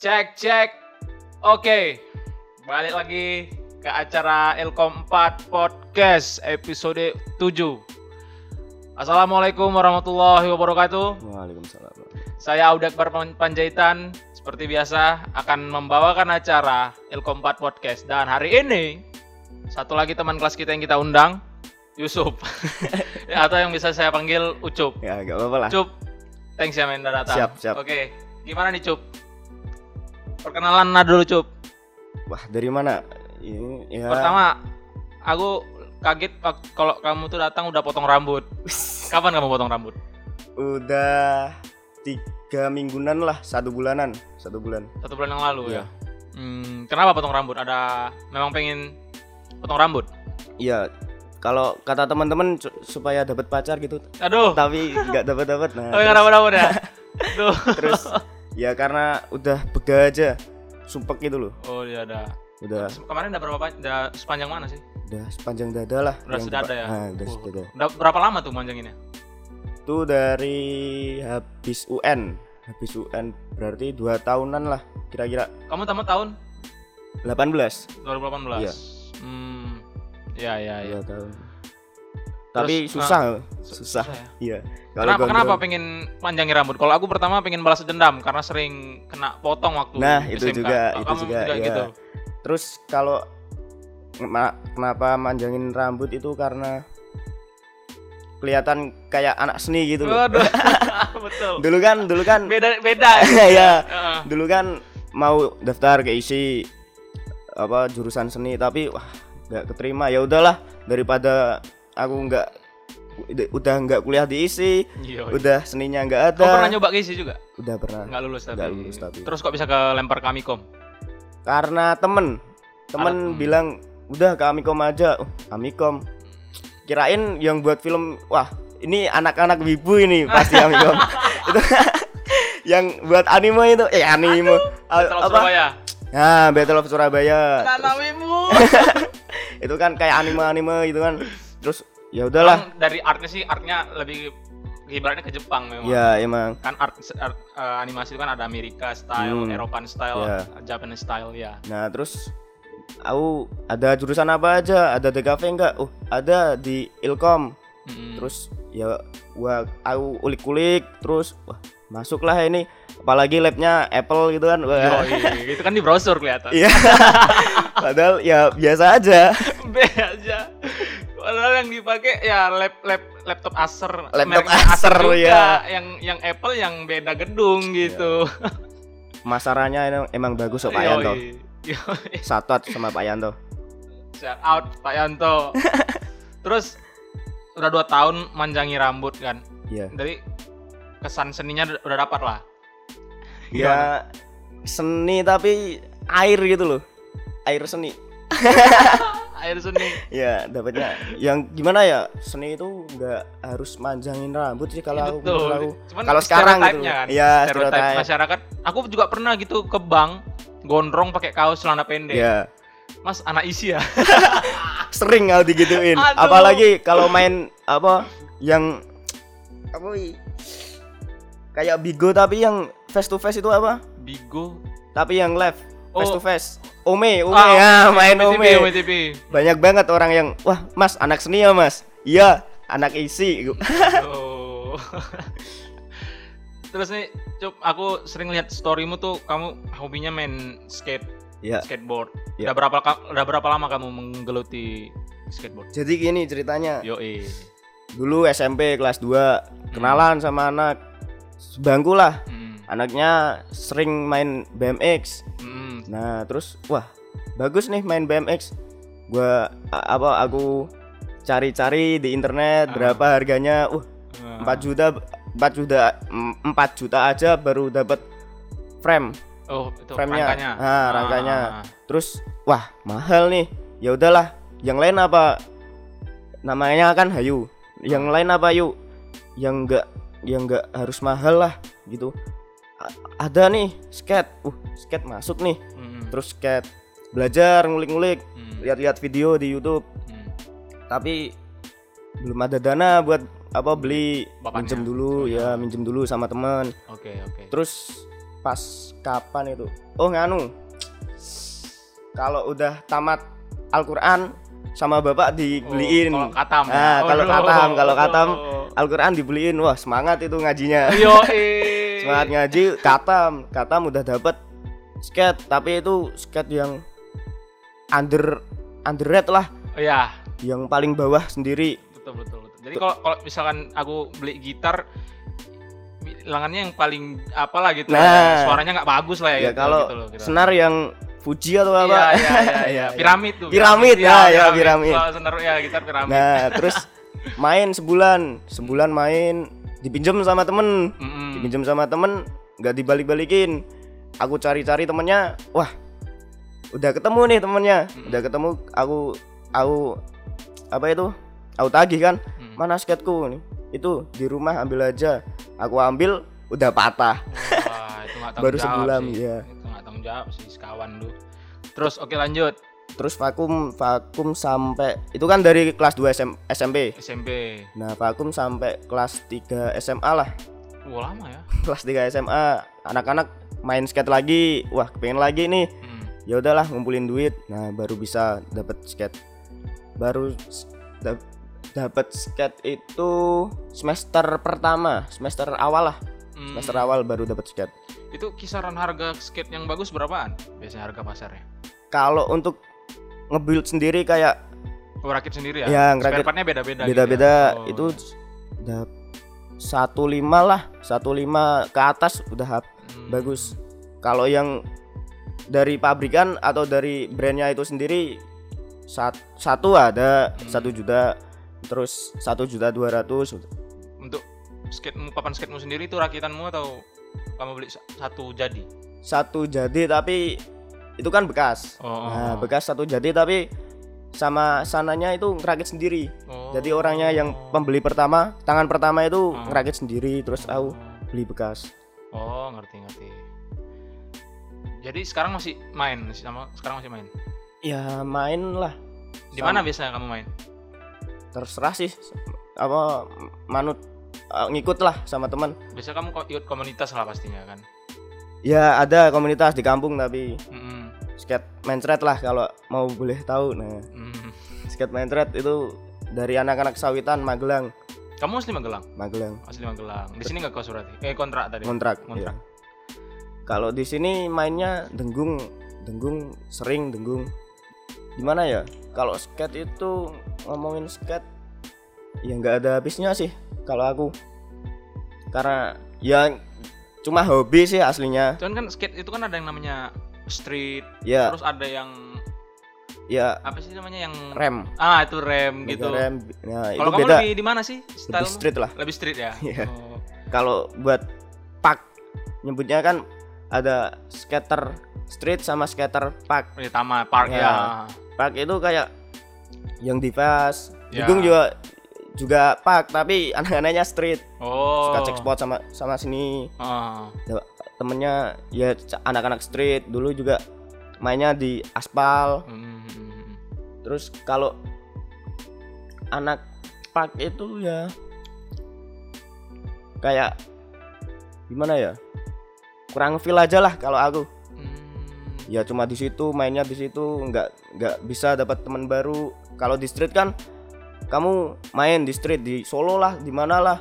Cek cek. Oke. Balik lagi ke acara Elkom 4 Podcast episode 7. Assalamualaikum warahmatullahi wabarakatuh. Waalaikumsalam. Saya Audak Pan- Panjaitan seperti biasa akan membawakan acara Elkom 4 Podcast dan hari ini satu lagi teman kelas kita yang kita undang Yusuf atau yang bisa saya panggil Ucup. Ya, gak apa-apa lah. Cup, thanks ya men udah datang. Siap, siap. Oke, gimana nih Cup? Perkenalan nah dulu Cup. Wah, dari mana? Ini ya. Pertama, aku kaget kalau kamu tuh datang udah potong rambut. Kapan kamu potong rambut? udah tiga mingguan lah, satu bulanan, satu bulan. Satu bulan yang lalu ya. Iya. Hmm, kenapa potong rambut? Ada memang pengen potong rambut? Iya, kalau kata teman-teman su- supaya dapat pacar gitu, Aduh, tapi nggak dapat dapat. Nah, oh nggak dapat dapat ya. Tuh. terus ya karena udah bega aja, sumpek gitu loh. Oh iya ada. Udah, Kemarin udah berapa? pa- Udah sepanjang mana sih? udah sepanjang dada lah. Udah sedada ya. Nah, udah Uh, sedada. Udah berapa lama tuh manjanginnya? Itu dari habis UN, habis UN berarti dua tahunan lah, kira-kira Kamu tamat tahun 18 2018. Iya. Hmm. Ya ya ya. Dua tahun. Tapi Terus, susah, susah. Susah ya? Iya. Kenapa, gondrong- kenapa pengen panjangin rambut? Kalau aku pertama pengen balas dendam karena sering kena potong waktu Nah, itu SMK. juga, Oh, itu kamu juga, iya. gitu. Terus kalau ma- kenapa manjangin rambut itu karena kelihatan kayak anak seni gitu loh. Betul. Dulu kan, dulu kan Beda beda. ya, Heeh. dulu kan mau daftar ke isi apa jurusan seni tapi wah nggak keterima ya udahlah daripada aku nggak udah nggak kuliah di isi Iya. udah seninya nggak Kau ada pernah nyoba keisi juga? udah pernah Nggak lulus tapi. Nggak lulus tapi. Terus kok bisa ke lempar kami kom? karena temen temen temen. bilang udah ke Amikom aja oh, Amikom kirain yang buat film wah ini anak-anak wibu ini pasti Amikom itu yang buat anime itu eh anime of apa Surabaya. nah Battle of Surabaya Nanawimu. itu kan kayak anime-anime gitu kan terus ya udahlah dari artnya sih artnya lebih ibaratnya ke Jepang memang. ya emang Kan art, art- eh, animasi itu kan ada Amerika style, Hmm. Eropan style, Iya. Japanese style ya. Nah terus aku ada jurusan apa aja? Ada DKV enggak? Oh ada di Ilkom. Mm-mm. Terus ya gua aku ulik-ulik terus wah masuklah ini. Apalagi labnya Apple gitu kan. Wah. Yoi, itu kan di browser kelihatan. Iya. Padahal ya biasa aja. B aja. Padahal yang dipakai ya lap, lap laptop Acer, Laptop mereknya Acer, juga. ya. Yang yang Apple yang beda gedung gitu. Masarannya emang, emang bagus kok Pak Yanto. Satot sama Pak Yanto. Shout out Pak Yanto. Terus udah dua tahun manjangi rambut kan. Iya. Dari kesan seninya udah- dapat lah. Ya seni tapi air gitu loh. Air seni. Air seni. Ya dapatnya yang gimana ya seni itu nggak harus manjangin rambut sih kalau aku Kalau sekarang gitu. kan. Iya, stereotip stereotip. masyarakat. Aku juga pernah gitu ke bank gondrong pakai kaos celana pendek. Ya Mas anak isi ya. sering aku digituin. Aduh. Apalagi kalau main apa yang apa kayak bigo tapi yang face to face itu apa? Bigo. Tapi yang live face Oh. to face. Ome, Ome Ah, ya, main Ome. OMTP. Banyak banget orang yang wah, Mas anak seni ya, Mas. Iya, anak isi. Oh. Terus nih, Cup, aku sering lihat storymu tuh kamu hobinya main skate, Ya. skateboard. Ya. Udah berapa udah berapa lama kamu menggeluti skateboard? Jadi gini ceritanya. Yo eh. Dulu SMP kelas 2 kenalan sama anak sebangku lah. Hmm. Anaknya sering main BMX. Hmm. Nah, terus wah, bagus nih main BMX. Gua apa aku cari-cari di internet Ah. berapa harganya. Uh, 4 juta 4 juta 4 juta aja baru dapat frame. Oh, itu Frame-nya. rangkanya. Ah, rangkanya. Ah. Terus wah, mahal nih. Ya udahlah, yang lain apa? Namanya kan Hayu. Yang lain apa yuk? Yang enggak yang enggak harus mahal lah gitu. Ada nih skate. Uh, skate masuk nih. Hmm. Terus skate belajar ngulik-ngulik, Hmm. lihat-lihat video di YouTube. Hmm. Tapi belum ada dana buat apa beli Bapaknya. minjem dulu Oh, ya iya. minjem dulu sama teman Oke, oke. terus pas kapan itu oh nganu kalau udah tamat Al-Quran sama bapak dibeliin Oh, kalau katam. ya? Nah, kalau Waduh. katam, kalau katam. Al-Quran dibeliin wah semangat itu ngajinya Yo, semangat ngaji katam katam udah dapet skate tapi itu skate yang under underrated lah Iya, yang paling bawah sendiri betul betul betul. Jadi kalau kalau misalkan aku beli gitar bilangannya yang paling apalah gitu. Nah. ya. suaranya nggak bagus lah ya. ya gitu, kalau gitu loh, kira. senar yang Fuji atau Iya, apa iya, iya, iya. Piramid tuh. Piramid, ya, ya, piramid. Kalau senar ya gitar piramid. nah terus main sebulan sebulan main dipinjam sama temen Mm-mm. dipinjam sama temen nggak dibalik-balikin aku cari-cari temennya wah udah ketemu nih temennya Mm. udah ketemu aku aku apa itu aku tagih kan Mm. mana skateku nih itu di rumah ambil aja aku ambil udah patah Wah, itu tanggung Baru jawab sebulan, sih. iya. Itu nggak tanggung jawab sih sekawan lu. Terus oke lanjut terus vakum vakum sampai itu kan dari kelas 2 SM, SMP SMP. nah vakum sampai kelas 3 SMA lah Wah, lama ya. Kelas 3 SMA, anak-anak main skate lagi. Wah, kepengen lagi nih. Hmm. Ya udahlah ngumpulin duit. Nah, baru bisa dapet skate. Baru dap dapat skate itu semester pertama, semester awal lah. Hmm. Semester awal baru dapet skate. Itu kisaran harga skate yang bagus berapaan? Biasanya harga pasarnya. Kalau untuk ngebuild sendiri kayak ngerakit sendiri ya? Ya, ngerakit. Beda-beda. Beda-beda gitu ya? oh. itu dapat 15 lah 15 ke atas udah hmm. bagus. Kalau yang dari pabrikan atau dari brandnya itu sendiri sat, satu ada hmm. satu juta terus satu juta dua ratus. Untuk skate papan skatemu sendiri itu rakitanmu atau kamu beli satu jadi? Satu jadi tapi itu kan bekas. Oh. oh nah, oh. bekas satu jadi tapi sama sananya itu ngerakit sendiri Oh. jadi orangnya yang pembeli pertama tangan pertama itu Hmm. ngerakit sendiri terus aku beli bekas Oh, ngerti ngerti. Jadi sekarang masih main, masih sama sekarang masih main. ya main lah Di mana biasanya kamu main? terserah sih apa manut eh, ngikut lah sama teman Biasanya kamu ikut komunitas lah pastinya kan. ya ada komunitas di kampung tapi Mm-mm. Skate mencret lah kalau mau boleh tahu nah Mm. skate mencret itu dari anak-anak sawitan Magelang Kamu asli Magelang? Magelang Asli Magelang. Di sini nggak kau surati? Eh kontrak tadi. kontrak Kontrak. iya. kalau di sini mainnya denggung denggung sering denggung gimana ya kalau skate itu ngomongin skate ya nggak ada habisnya sih kalau aku karena ya cuma hobi sih aslinya Cuman kan skate itu kan ada yang namanya street, ya terus ada yang ya apa sih namanya yang rem ah itu rem Mega gitu. rem nah itu Kalau kamu beda lebih di mana sih? Style lebih street lah Lebih street ya. Iya. Oh. kalau buat park nyebutnya kan ada skater street sama skater park ya, Tama Park Ya. ya. park itu kayak yang divas Ya. Dukung juga juga park tapi anak-anaknya street Oh. suka cek spot sama sama sini Ah. Temennya ya anak-anak street. Dulu juga mainnya di aspal. Hmm. terus kalau anak park itu ya kayak gimana ya? Kurang feel aja lah kalau aku. Hmm. ya cuma di situ mainnya di situ nggak nggak bisa dapat teman baru. Kalau di street kan kamu main di street di Solo lah di mana lah.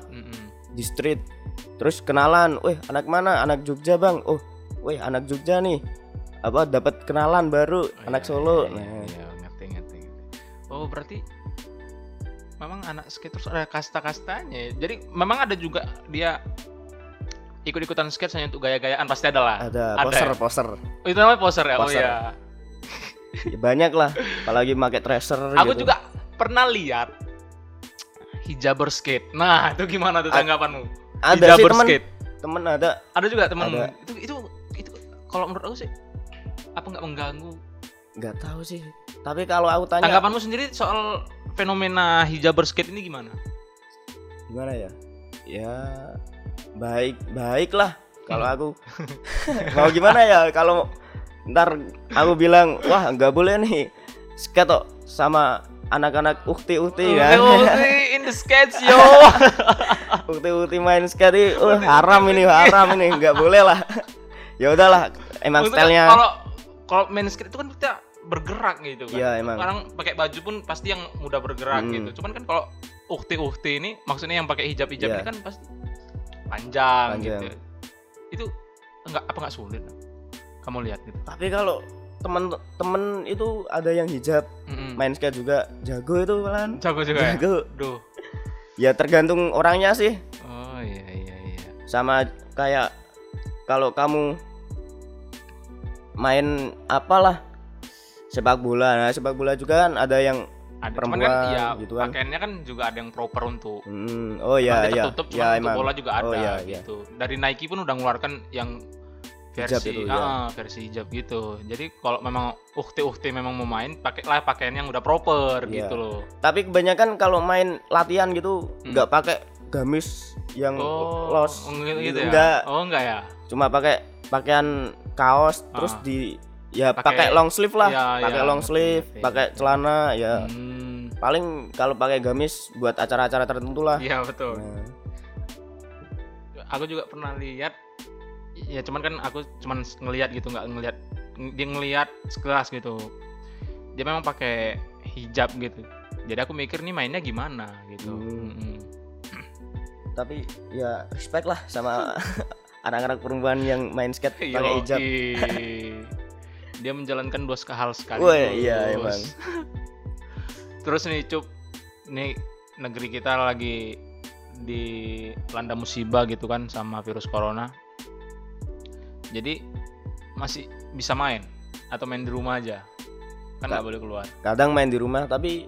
Di street terus kenalan, weh anak mana anak Jogja bang, oh weh anak Jogja nih apa dapat kenalan baru Oh, anak iya, Solo, iya, nah iya, iya, ngerti, ngerti, ngerti. Oh, berarti memang anak skate terus ada kasta-kastanya. ya? Jadi memang ada juga dia ikut-ikutan skate hanya untuk gaya-gayaan pasti ada lah. ada Ada poster ya? poster Oh, itu namanya poser ya. Oh Poser. iya. Ya, banyak lah apalagi pakai tracer Aku gitu. juga pernah lihat hijaber skate. Nah, itu gimana tuh tanggapanmu? Ada sih skate. temen ada Ada juga. Ada. Itu itu itu kalau menurut aku sih apa nggak mengganggu? nggak tahu sih tapi kalau aku tanya Tanggapanmu sendiri soal fenomena hijaber skate ini gimana? gimana ya ya baik baik lah kalau Hmm. aku mau gimana ya kalau ntar aku bilang wah nggak boleh nih skate sama anak-anak ukti-ukti ya Oh, in the skates yo. ukti-ukti main skate oh, haram ini haram ini nggak boleh lah ya udahlah emang Maksudnya stylenya Kalau kalau main skate itu kan kita bergerak gitu kan. Iya, emang. Sekarang pakai baju pun pasti yang mudah bergerak Hmm. gitu. Cuman kan kalau ukti-ukti ini maksudnya yang pakai hijab-hijab Iya. ini kan pasti panjang, Panjang. gitu. Itu enggak apa enggak sulit? Kamu lihat gitu. tapi kalau temen-temen itu ada yang hijab Mm-mm. main skate juga jago itu kan jago juga ya. jago Duh. Ya tergantung orangnya sih Oh iya iya iya. sama kayak kalau kamu main apalah sepak bola nah sepak bola juga kan ada yang Ada cuman kan Perempuan ya gitu kan. pakaiannya kan juga ada yang proper untuk hmm, oh ya nanti ya tertutup ya emang bola juga ada oh ya ya gitu. Dari Nike pun udah ngeluarkan yang versi Hijab itu, ya. ah, versi hijab gitu. Jadi kalau memang ukti-ukti memang mau main pakailah pakaian yang udah proper Iya. gitu loh. tapi kebanyakan kalau main latihan gitu Hmm. nggak pakai gamis yang Oh, los gitu, gitu, ya. enggak Oh, enggak ya. cuma pakai pakaian kaos terus Ah. di ya Pakai- pakai long sleeve lah Iya, pakai iya, long sleeve ngerti. pakai celana ya Hmm, paling kalau pakai gamis buat acara-acara tertentu lah Iya, betul. Nah, Aku juga pernah lihat ya cuman kan aku cuman ngelihat gitu nggak ngelihat dia ngelihat sekelas gitu. Dia memang pakai hijab gitu. Jadi aku mikir nih mainnya gimana gitu. Hmm. Mm-mm. tapi ya respect lah sama anak-anak perempuan yang main skate pakai hijab Dia menjalankan dua hal sekali. Wah, iya, emang. Terus nih Cup, nih negeri kita lagi di landa musibah gitu kan sama virus corona. Jadi masih bisa main atau main di rumah aja. Kan nggak boleh keluar. kadang main di rumah tapi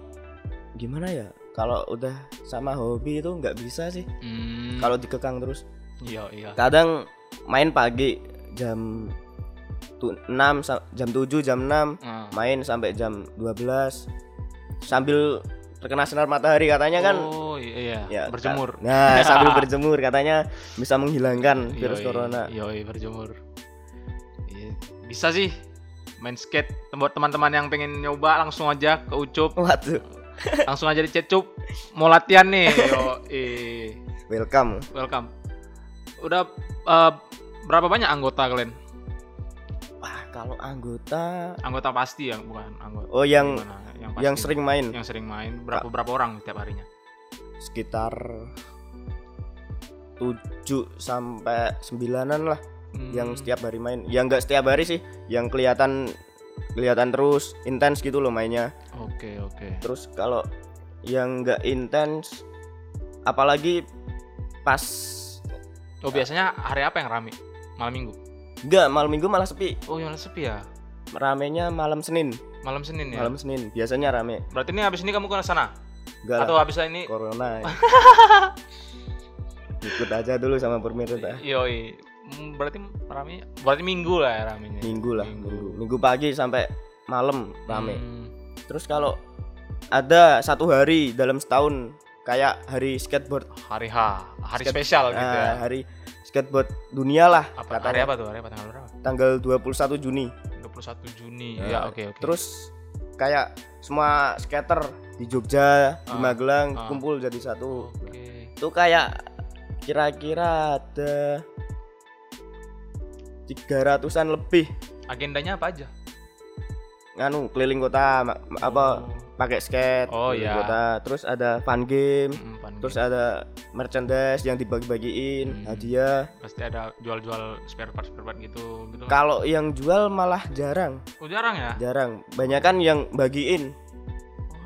gimana ya kalau udah sama hobi itu nggak bisa sih Hmm, kalau dikekang terus iya iya. kadang main pagi jam tu- 6 sa- jam 7 jam 6 Ah. main sampai jam 12 sambil terkena sinar matahari katanya kan Oh iya, ya berjemur. nah sambil berjemur katanya bisa menghilangkan virus Yoi, corona Yoi, berjemur. Iya, Bisa sih main skate buat teman-teman yang pengen nyoba langsung aja ke Ucup, waduh langsung aja di Cecup. Mau latihan nih. Yo, welcome welcome. Udah eh, berapa banyak anggota kalian? Kalau anggota Anggota pasti ya, bukan anggota. oh yang Gimana? yang, yang sering main yang sering main berapa berapa orang tiap harinya? sekitar 7 sampai 9-an lah Hmm, yang setiap hari main. Yang enggak setiap hari sih, yang kelihatan kelihatan terus intens gitu loh mainnya. Oke, oke. Terus kalau yang enggak intens apalagi pas Oh, biasanya hari apa yang rame? Malam Minggu. Enggak malam Minggu malah sepi. Oh, yang sepi ya. Ramenya malam Senin. Malam Senin ya. Malam Senin biasanya rame. Berarti ini habis ini kamu ke sana? Enggak Atau lah, habis ini corona. ya. Ikut aja dulu sama pemerintah. Yoi. Hmm, Berarti rame berarti minggu lah ya ramenya. Minggu lah, minggu. Minggu pagi sampai malam rame. Hmm. Terus kalau ada satu hari dalam setahun kayak hari skateboard Hari H, hari Skate- spesial gitu Nah, ya. hari skateboard dunia lah Apa katanya. hari apa tuh? Hari apa tanggal berapa? tanggal 21 Juni 21 Juni. Nah, ya, oke oke. terus kayak semua skater di Jogja di Ah, Magelang ah. kumpul jadi satu Oke. itu kayak kira-kira ada 300-an lebih Agendanya apa aja? nganu keliling kota apa Oh, pakai skate Oh, iya. kota terus ada fun game mm, pan terus game. ada merchandise yang dibagi-bagiin Hmm. hadiah pasti ada jual-jual spare part spare part gitu gitu. kalau yang jual malah jarang Oh, jarang ya? jarang banyak kan yang bagiin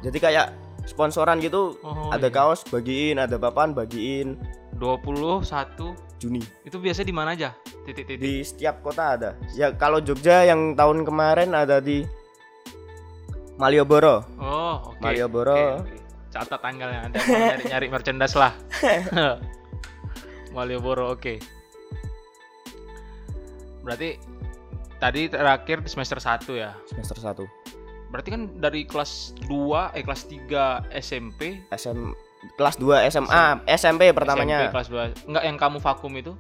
jadi kayak sponsoran gitu Oh, ada iya. kaos bagiin ada papan bagiin 21 Juni itu biasanya di mana aja? Titik-titik. di setiap kota ada ya kalau Jogja yang tahun kemarin ada di Malioboro Oh, oke. Malioboro. Oke, oke. Catat tanggalnya. Ada mau nyari-nyari merchandise lah. Malioboro, oke. Berarti tadi terakhir di semester 1 ya. semester 1 Berarti kan dari kelas 2 eh kelas 3 SMP SM kelas 2 SMA SMP pertamanya SMP kelas 2. Enggak yang kamu vakum itu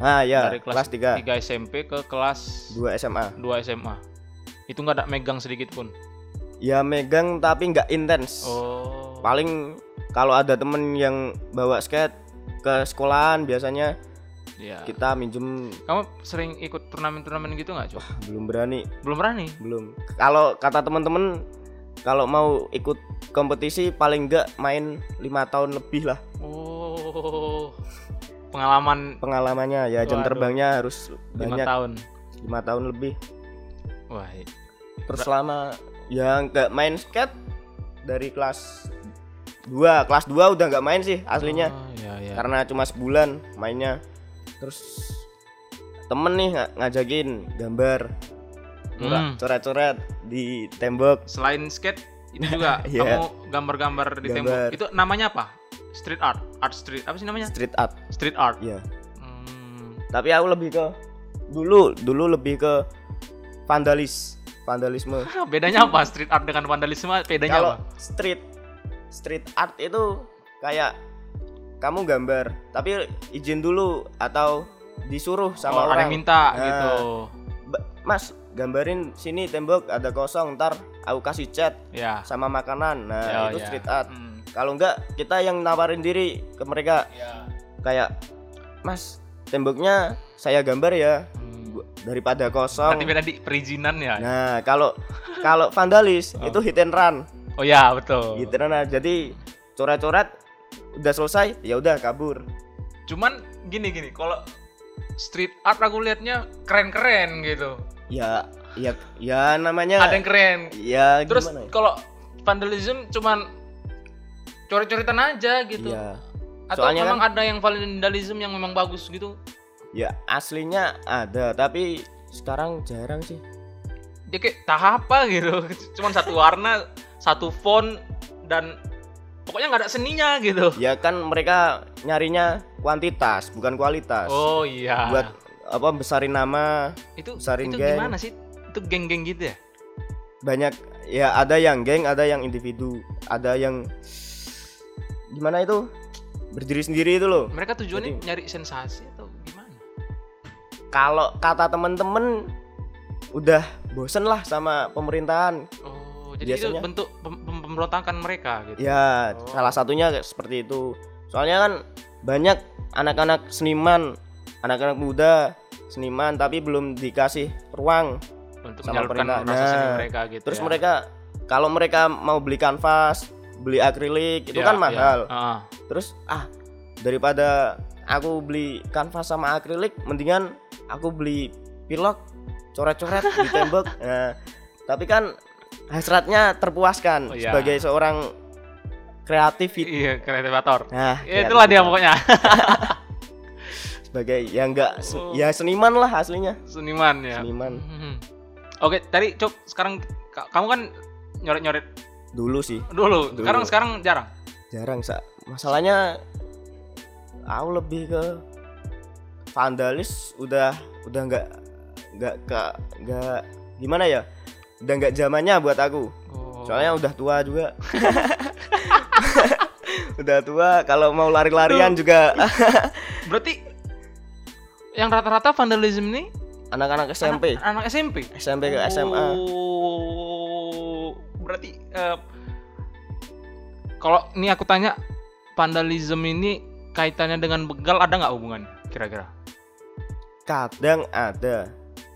ah ya dari kelas, kelas, 3 3 SMP ke kelas 2 SMA 2 SMA. Itu nggak ada megang sedikit pun. Ya megang tapi nggak intens Oh. paling kalau ada temen yang bawa skate ke sekolahan biasanya Iya. kita minjem Kamu sering ikut turnamen-turnamen gitu nggak, Cok? belum berani Belum berani. belum kalau kata teman-teman kalau mau ikut kompetisi paling enggak main lima tahun lebih lah Oh. Pengalaman pengalamannya ya jam Waduh. terbangnya harus lima banyak tahun. lima tahun lebih Wah, i- terus selama ya nggak main skate dari kelas 2 kelas 2 udah nggak main sih aslinya Oh, iya, iya. karena cuma sebulan mainnya terus temen nih nga- ngajakin gambar Hmm. coret-coret di tembok Selain skate itu juga Iya. kamu gambar-gambar di Gambar. tembok. Itu namanya apa? Street art, art street. Apa sih namanya? street art Street art. ya Hmm. tapi aku lebih ke dulu dulu lebih ke vandalis vandalisme Bedanya apa street art dengan vandalisme? Bedanya kalau apa? street street art itu kayak kamu gambar tapi izin dulu atau disuruh sama oh, ada orang yang minta Nah. gitu. "Ba- mas gambarin sini tembok ada kosong ntar aku kasih cat Ya. sama makanan nah Ya, itu ya. street art Hmm. kalau enggak kita yang nawarin diri ke mereka Ya. kayak mas temboknya saya gambar ya daripada kosong Berarti beda di perizinan ya. nah kalau kalau vandalis Oh. itu hit and run Oh ya, betul. gitu nah jadi coret-coret udah selesai ya udah kabur Cuman gini gini, kalau street art aku liatnya keren-keren gitu. ya ya ya namanya Ada yang keren. ya Terus ya? kalau vandalism cuman coret-coretan aja gitu. ya Atau soalnya memang kan- ada yang vandalism yang memang bagus gitu. Ya aslinya ada tapi sekarang jarang sih Dia kayak tahap apa gitu. Cuman satu warna, satu font dan pokoknya nggak ada seninya gitu. ya kan mereka nyarinya kuantitas bukan kualitas Oh iya. buat apa besarin nama itu besarin itu geng. gimana sih? Itu geng-geng gitu ya? banyak ya ada yang geng ada yang individu ada yang gimana itu berdiri sendiri itu loh Mereka tujuannya Jadi- nyari sensasi? Kalau kata temen-temen udah bosen lah sama pemerintahan Oh, jadi itu Biasanya- bentuk pem- pem- pemberontakan mereka gitu. ya Oh. salah satunya seperti itu soalnya kan banyak anak-anak seniman anak-anak muda seniman tapi belum dikasih ruang Untuk Sama menyalurkan pemerintah. rasa seni Nah, mereka gitu. terus ya. mereka kalau mereka mau beli kanvas beli akrilik itu Ya, kan ya. mahal Ah, terus ah daripada aku beli kanvas sama akrilik mendingan aku beli pilok coret-coret di tembok nah, tapi kan hasratnya terpuaskan Oh, iya. sebagai seorang kreatif iya, kreativator. nah Ya, itulah dia pokoknya. sebagai yang enggak se- Oh. ya seniman lah aslinya Seniman ya. seniman Mhm. Oke, tadi Cok, sekarang ka- kamu kan nyoret-nyoret dulu sih dulu. Dulu. Sekarang sekarang jarang. jarang sa masalahnya aku lebih ke vandalis udah udah nggak nggak ke nggak gimana ya? Udah nggak zamannya buat aku. Oh. soalnya udah tua juga. Udah tua kalau mau lari-larian juga. Berarti yang rata-rata vandalism ini? Anak-anak SMP anak, anak SMP. SMP ke SMA Oh, berarti eh, kalau ini aku tanya vandalism ini kaitannya dengan begal ada nggak hubungan kira-kira? Kadang ada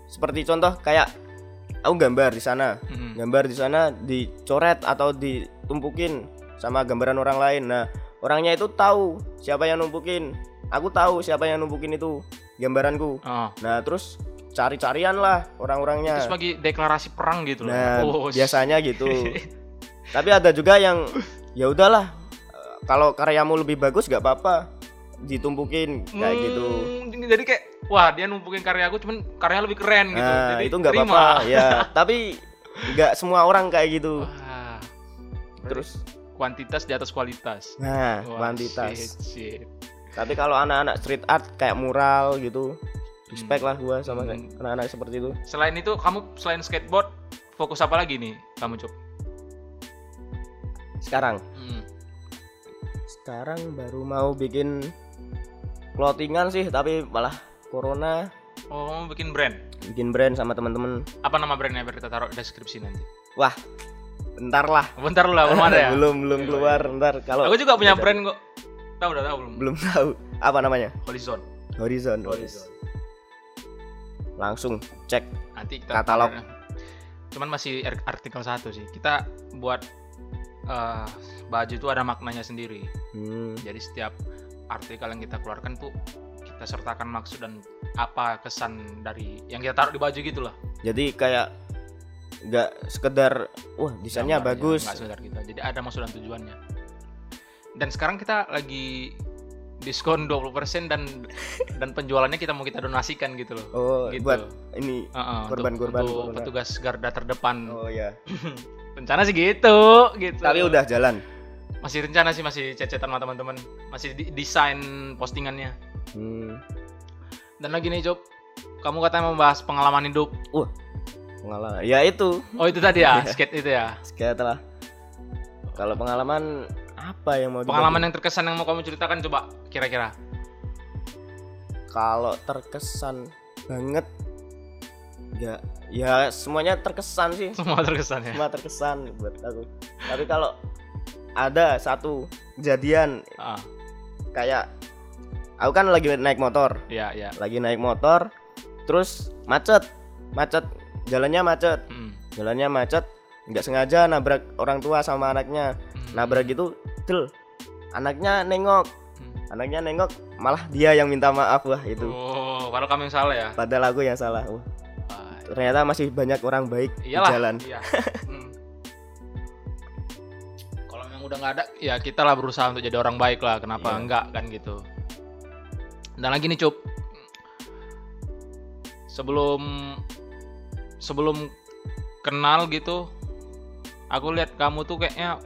seperti contoh kayak aku gambar di sana Mm-mm. gambar di sana dicoret atau ditumpukin sama gambaran orang lain. Nah, orangnya itu tahu siapa yang numpukin. Aku tahu siapa yang numpukin itu gambaranku. Oh, Nah, terus cari-carian lah orang-orangnya. itu sebagai deklarasi perang gitu loh. Nah, Oh, biasanya gitu. Tapi ada juga yang ya udahlah kalau karyamu lebih bagus gak apa-apa ditumpukin kayak gitu. Hmm, Jadi kayak wah dia numpukin karya aku cuman karyanya lebih keren gitu. Nah, Jadi itu nggak apa-apa. Ya, tapi nggak semua orang kayak gitu. Wah. Terus kuantitas di atas kualitas. nah, Wah, kuantitas. shit, shit. Tapi kalau anak-anak street art kayak mural gitu, respect lah gua sama Hmm. anak-anak seperti itu. Selain itu kamu selain skateboard fokus apa lagi nih kamu Cuk? Sekarang, Hmm. sekarang baru mau bikin clothingan sih, tapi malah corona Oh, bikin brand. bikin brand sama teman-teman. Apa nama brandnya biar kita taruh deskripsi nanti. Wah, bentar lah. Bentar lah, belum ada ya? belum belum Iya, keluar, ntar kalau Aku juga punya brand kok. Tahu udah tahu belum? belum tahu apa namanya. Horizon. Horizon. Horizon. Langsung cek. Nanti kita Katalog. Cuman masih ar- artikel satu sih. Kita buat eh, baju itu ada maknanya sendiri. Hmm. Jadi setiap artikel yang kita keluarkan tuh kita sertakan maksud dan apa kesan dari yang kita taruh di baju gitu lah. Jadi kayak nggak sekedar wah desainnya Gambarnya, bagus. nggak sekedar gitu. Jadi ada maksud dan tujuannya. Dan sekarang kita lagi diskon 20% dan dan penjualannya kita mau kita donasikan gitu loh. Oh, gitu. buat ini korban-korban, untuk korban. petugas garda terdepan. Oh ya. Rencana sih gitu, gitu. Tapi udah jalan. Masih rencana sih masih cecetan sama teman-teman. Masih di- desain postingannya. Hmm. Dan lagi nih, Job. Kamu katanya mau bahas pengalaman hidup. Pengalaman. Ya itu, Oh, itu tadi ya, skate itu ya. sekian lah. Kalau pengalaman apa yang mau dibagi? Pengalaman yang terkesan yang mau kamu ceritakan coba kira-kira. kalau terkesan banget ya ya semuanya terkesan sih Semua terkesan ya. semua terkesan buat aku tapi kalau ada satu kejadian Ah, kayak aku kan lagi naik motor iya, iya. lagi naik motor terus macet macet jalannya macet Hmm. jalannya macet nggak sengaja nabrak orang tua sama anaknya Hmm. nabrak gitu del anaknya nengok Hmm. anaknya nengok malah dia yang minta maaf wah itu Oh, padahal kamu yang salah ya. padahal aku yang salah Wah, Ah, ternyata masih banyak orang baik iyalah. di jalan Iya. udah nggak ada, ya kita lah berusaha untuk jadi orang baik lah. Kenapa Iya. enggak kan gitu. Dan lagi nih, Cup. Sebelum sebelum kenal gitu, aku lihat kamu tuh kayaknya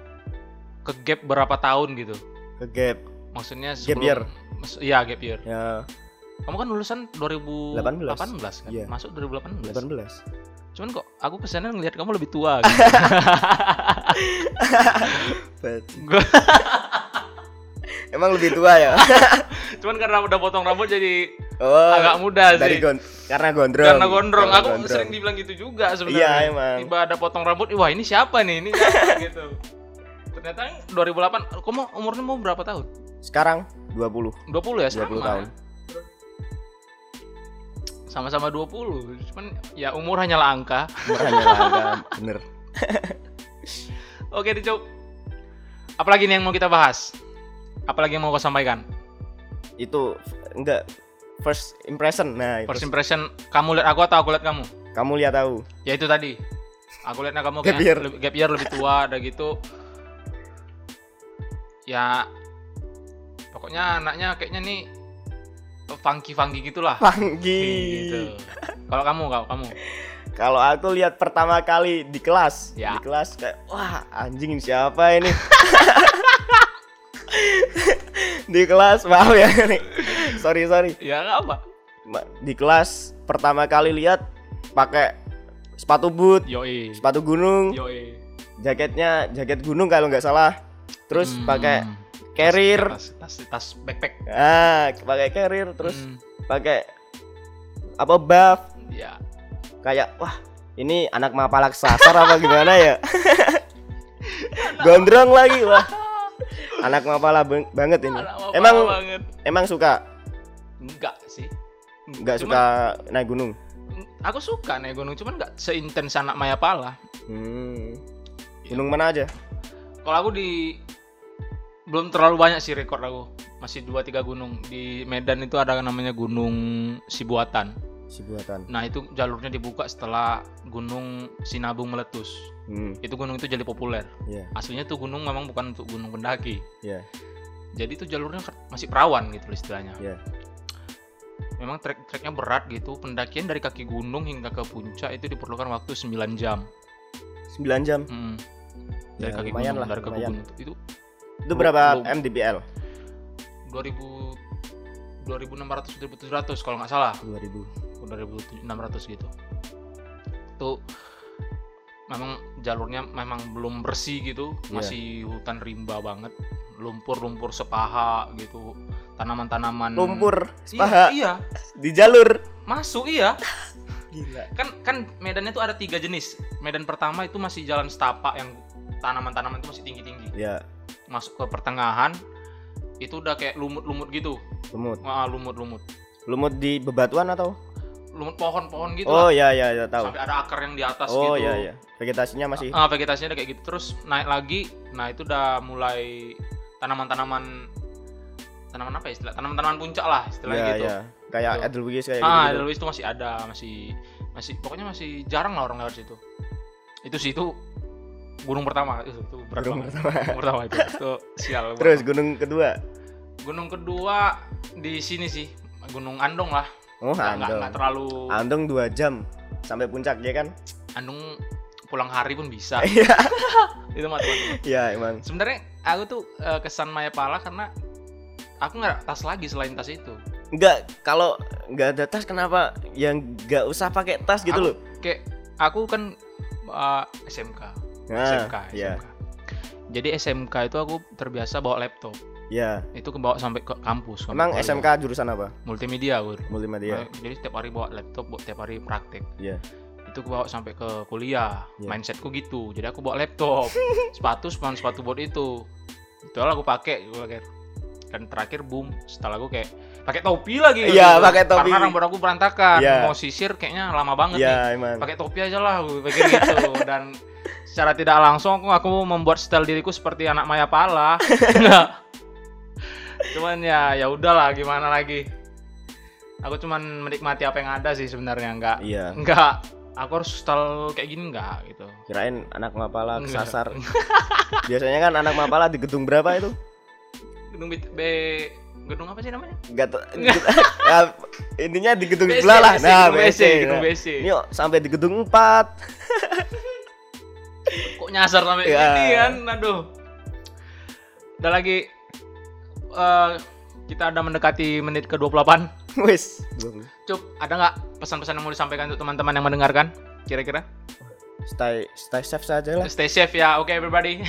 ke gap berapa tahun gitu. ke gap Maksudnya Gap sebelum year. Mas- Iya, gap year. ya Kamu kan lulusan 2018 kan? Iya. Masuk 2018. 18 Cuman kok aku kesannya ngelihat kamu lebih tua gitu. Gua- emang lebih tua ya Cuman karena udah potong rambut jadi oh agak muda dari sih. gon karena gondrong Karena gondrong. Karena Aku gondrong. sering dibilang gitu juga iya sebenarnya. emang Tiba ada potong rambut, wah ini siapa nih? Ini siapa gitu. Ternyata 2008, kamu umurnya mau berapa tahun? sekarang 20 20 ya 20 sama. tahun. Sama-sama 20. Cuman ya umur hanyalah angka. hanya langka bener Oke, dicok. Apalagi nih yang mau kita bahas? Apalagi yang mau kau sampaikan? itu enggak first impression nah. First impression kamu lihat aku atau aku lihat kamu? kamu lihat tahu Ya itu tadi. Aku lihatnya kamu Gap kayak year. lebih, gap year lebih tua ada gitu. Ya pokoknya anaknya kayaknya nih funky funky gitulah. Panggi Gitu. Kalau kamu, kalau kamu. kalau aku lihat pertama kali di kelas Ya. di kelas kayak wah anjing siapa ini di kelas maaf ya nih sorry sorry Ya apa. Di kelas pertama kali lihat pakai sepatu boot Yoi. sepatu gunung Yoi. jaketnya jaket gunung kalau nggak salah terus Hmm. pakai carrier tas, tas, tas backpack. ah pakai carrier terus Hmm. pakai apa buff ya. kayak wah ini anak mapalak sasar apa gimana ya gondrong lagi wah anak mapala bang- banget ini mapala emang banget. emang suka Enggak sih. nggak Cuman suka naik gunung Aku suka naik gunung, cuman nggak seintens anak Mayapala. hmm. gunung mana aja Kalau aku di belum terlalu banyak sih rekor aku. Masih 2 3 gunung. Di Medan itu ada namanya Gunung Sibuatan. si buatan Nah, itu jalurnya dibuka setelah Gunung Sinabung meletus. hmm. Itu gunung itu jadi populer. Iya. Aslinya tuh gunung memang bukan untuk gunung pendaki. Iya. Jadi itu jalurnya masih perawan gitu istilahnya. Iya. Memang trek-treknya berat gitu. Pendakian dari kaki gunung hingga ke puncak itu diperlukan waktu 9 jam. 9 jam Hmm. Dari Ya, kaki gunung, lah, dari kaki lumayan. gunung itu, itu itu berapa Belum. mdpl 2000 2600 2700 kalau nggak salah. 2000 2600 gitu. Itu memang jalurnya memang belum bersih gitu Iya. masih hutan rimba banget. Lumpur-lumpur sepaha gitu tanaman-tanaman. Lumpur iya, sepaha? iya. Di jalur? Masuk iya. Gila. Kan kan medannya tuh ada tiga jenis. Medan pertama itu masih jalan setapak yang tanaman-tanaman itu masih tinggi-tinggi. Ya masuk ke pertengahan itu udah kayak lumut-lumut gitu lumut ah lumut-lumut Lumut di bebatuan atau? lumut pohon-pohon gitu oh iya iya iya tahu. Sampai ada akar yang di atas Oh gitu. iya iya. Vegetasinya masih Ah, vegetasinya udah kayak gitu terus naik lagi. Nah, itu udah mulai tanaman-tanaman tanaman apa ya istilah? Tanaman-tanaman puncak lah istilahnya Iya gitu. iya. Kayak Gitu. Edelweiss kayak ah, gitu. Edelweiss itu masih ada, masih masih pokoknya masih jarang lah orang lewat situ. Itu sih itu gunung pertama itu, itu berat Gunung banget. Gunung pertama itu. Itu sial. Terus gunung kedua. gunung kedua di sini sih, Gunung Andong lah. Oh, Nggak- nggak Andong. nggak terlalu Andong 2 jam sampai puncak ya kan? Andong pulang hari pun bisa. Iya. itu mah. Iya emang. Sebenarnya aku tuh eh, kesan Mayapala karena aku nggak tas lagi selain tas itu. Enggak, kalau nggak ada tas kenapa yang nggak usah pakai tas gitu Aku- loh. Kayak aku kan eh, SMK, Nah, SMK. SMK. Jadi SMK itu aku terbiasa bawa laptop. Iya. Itu kebawa sampai ke kampus. Emang. SMK jurusan apa? multimedia aku. Multimedia. Eh, Jadi setiap hari bawa laptop, buat tiap hari praktek. Iya. Itu kebawa sampai ke kuliah. Iya. Mindsetku gitu. Jadi aku bawa laptop, sepatu cuma sepatu buat itu. Itu lah aku pakai, aku pakai. Dan terakhir boom, setelah aku kayak pakai topi lagi. Iya, gitu. pakai topi. Karena rambut aku berantakan. Iya. Mau sisir kayaknya lama banget nih. Iya emang. Pakai topi aja lah, aku pikir gitu. Dan secara tidak langsung aku, aku membuat style diriku seperti anak Maya Pala. cuman ya ya udahlah gimana lagi. Aku cuman menikmati apa yang ada sih sebenarnya enggak Iya. enggak aku harus style kayak gini enggak gitu. Kirain anak mapala kesasar. Biasanya kan anak mapala di gedung berapa itu? Gedung B, B gedung apa sih namanya? Enggak ya, intinya di gedung sebelah lah. BC, Nah, gedung BC, gedung Nah, BC. Ini yuk, sampai di gedung 4. Kok nyasar sampai Iya. sini kan? Aduh. Udah lagi eh, kita udah mendekati menit ke-28. Wis. Cup, ada nggak pesan-pesan yang mau disampaikan untuk teman-teman yang mendengarkan? Kira-kira? Stay stay safe saja lah. Stay safe ya, okay everybody.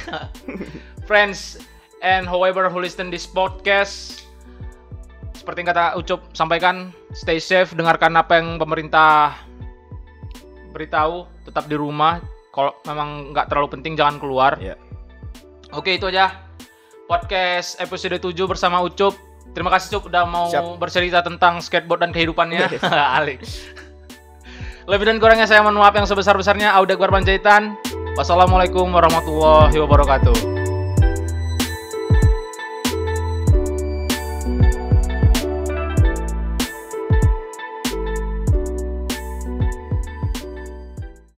Friends and however who listen this podcast, seperti yang kata Ucup sampaikan, stay safe, dengarkan apa yang pemerintah beritahu, tetap di rumah. Kalau memang nggak terlalu penting jangan keluar. Iya. Oke itu aja podcast episode 7 bersama Ucup. Terima kasih Cup udah mau Siap. bercerita tentang skateboard dan kehidupannya. Alik. Lebih dan kurangnya saya mohon maaf yang sebesar-besarnya. Auda Akbar Panjaitan. Wassalamualaikum warahmatullahi wabarakatuh.